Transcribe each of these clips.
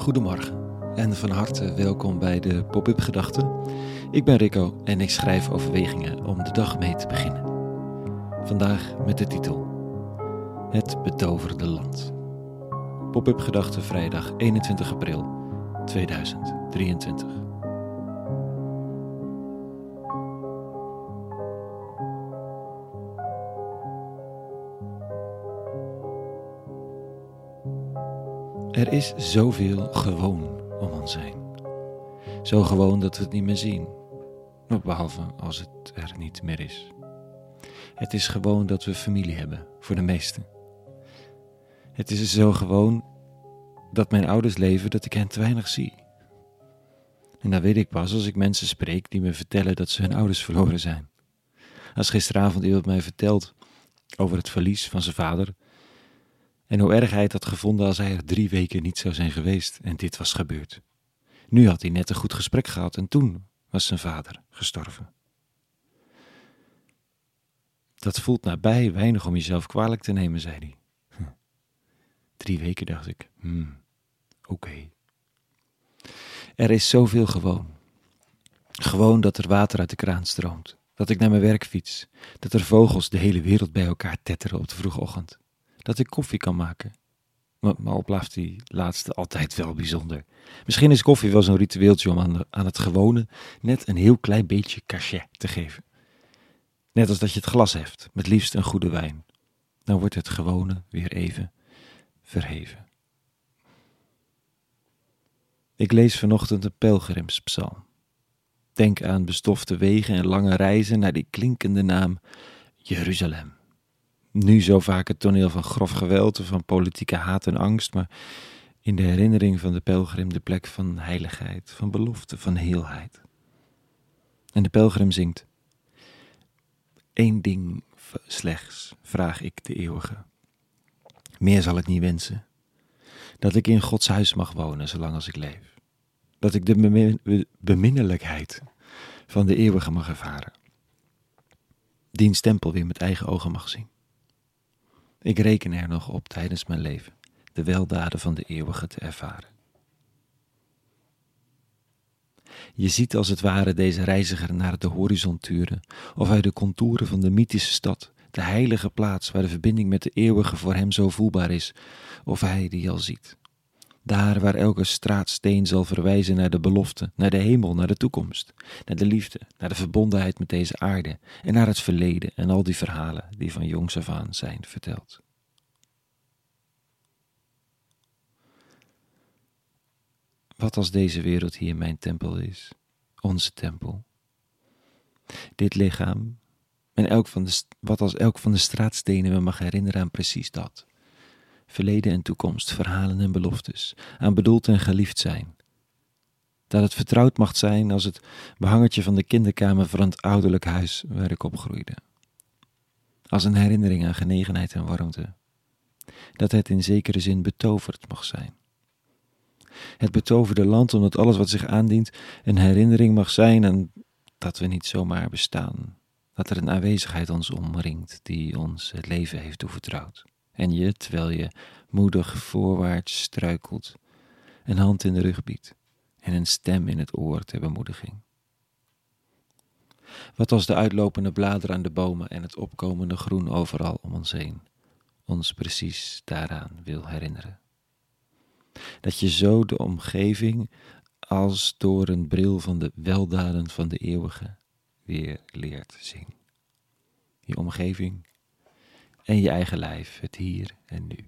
Goedemorgen en van harte welkom bij de Pop-up Gedachten. Ik ben Rico en ik schrijf overwegingen om de dag mee te beginnen. Vandaag met de titel Het betoverde land. Pop-up Gedachten vrijdag 21 april 2023. Er is zoveel gewoon om ons heen. Zo gewoon dat we het niet meer zien. Behalve als het er niet meer is. Het is gewoon dat we familie hebben, voor de meesten. Het is zo gewoon dat mijn ouders leven dat ik hen te weinig zie. En dat weet ik pas als ik mensen spreek die me vertellen dat ze hun ouders verloren zijn. Als gisteravond iemand mij vertelt over het verlies van zijn vader, en hoe erg hij het had gevonden als hij er drie weken niet zou zijn geweest en dit was gebeurd. Nu had hij net een goed gesprek gehad en toen was zijn vader gestorven. Dat voelt nabij weinig om jezelf kwalijk te nemen, zei hij. Hm. Drie weken dacht ik, hmm, oké. Er is zoveel gewoon. Gewoon dat er water uit de kraan stroomt, dat ik naar mijn werk fiets, dat er vogels de hele wereld bij elkaar tetteren op de vroege ochtend dat ik koffie kan maken. Maar, al die laatste altijd wel bijzonder. Misschien is koffie wel zo'n ritueeltje om aan, aan het gewone net een heel klein beetje cachet te geven. Net als dat je het glas heft, met liefst een goede wijn. Dan wordt het gewone weer even verheven. Ik lees vanochtend een pelgrimspsalm. Denk aan bestofte wegen en lange reizen naar die klinkende naam Jeruzalem nu zo vaak het toneel van grof geweld, van politieke haat en angst, maar in de herinnering van de pelgrim de plek van heiligheid, van belofte, van heelheid. En de pelgrim zingt: Eén ding slechts vraag ik de eeuwige. Meer zal ik niet wensen. Dat ik in Gods huis mag wonen zolang als ik leef. Dat ik de beminnelijkheid van de eeuwige mag ervaren. Diens tempel weer met eigen ogen mag zien. Ik reken er nog op tijdens mijn leven de weldaden van de eeuwige te ervaren. Je ziet als het ware deze reiziger naar de horizon turen, of uit de contouren van de mythische stad, de heilige plaats waar de verbinding met de eeuwige voor hem zo voelbaar is, of hij die al ziet. Daar waar elke straatsteen zal verwijzen naar de belofte, naar de hemel, naar de toekomst, naar de liefde, naar de verbondenheid met deze aarde en naar het verleden en al die verhalen die van jongs af aan zijn verteld. Wat als deze wereld hier mijn tempel is, onze tempel? Dit lichaam, en elk van de, wat als elk van de straatstenen me mag herinneren aan precies dat verleden en toekomst, verhalen en beloftes, aan bedoeld en geliefd zijn. Dat het vertrouwd mag zijn als het behangertje van de kinderkamer van het ouderlijk huis waar ik opgroeide. Als een herinnering aan genegenheid en warmte. Dat het in zekere zin betoverd mag zijn. Het betoverde land omdat alles wat zich aandient een herinnering mag zijn en dat we niet zomaar bestaan. Dat er een aanwezigheid ons omringt die ons het leven heeft toevertrouwd en je, terwijl je moedig voorwaarts struikelt, een hand in de rug biedt en een stem in het oor ter bemoediging. Wat als de uitlopende bladeren aan de bomen en het opkomende groen overal om ons heen ons precies daaraan wil herinneren. Dat je zo de omgeving als door een bril van de weldaden van de eeuwige weer leert zien. Die omgeving en je eigen lijf, het hier en nu.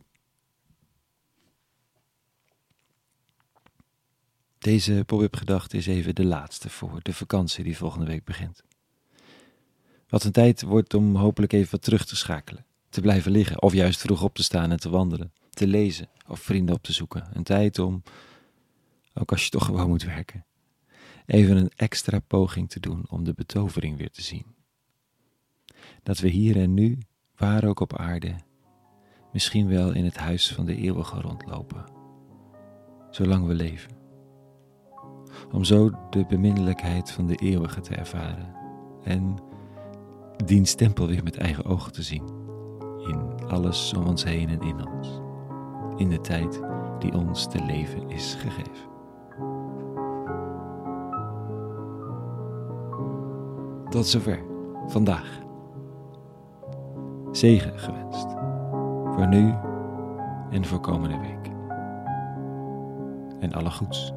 Deze pop-up gedachte is even de laatste voor de vakantie die volgende week begint. Wat een tijd wordt om hopelijk even wat terug te schakelen, te blijven liggen of juist vroeg op te staan en te wandelen, te lezen of vrienden op te zoeken. Een tijd om, ook als je toch gewoon moet werken, even een extra poging te doen om de betovering weer te zien. Dat we hier en nu waar ook op aarde, misschien wel in het huis van de eeuwige rondlopen, zolang we leven. Om zo de beminnelijkheid van de eeuwige te ervaren en diens stempel weer met eigen ogen te zien, in alles om ons heen en in ons, in de tijd die ons te leven is gegeven. Tot zover vandaag. Zegen gewenst voor nu en voor komende week. En alle goeds.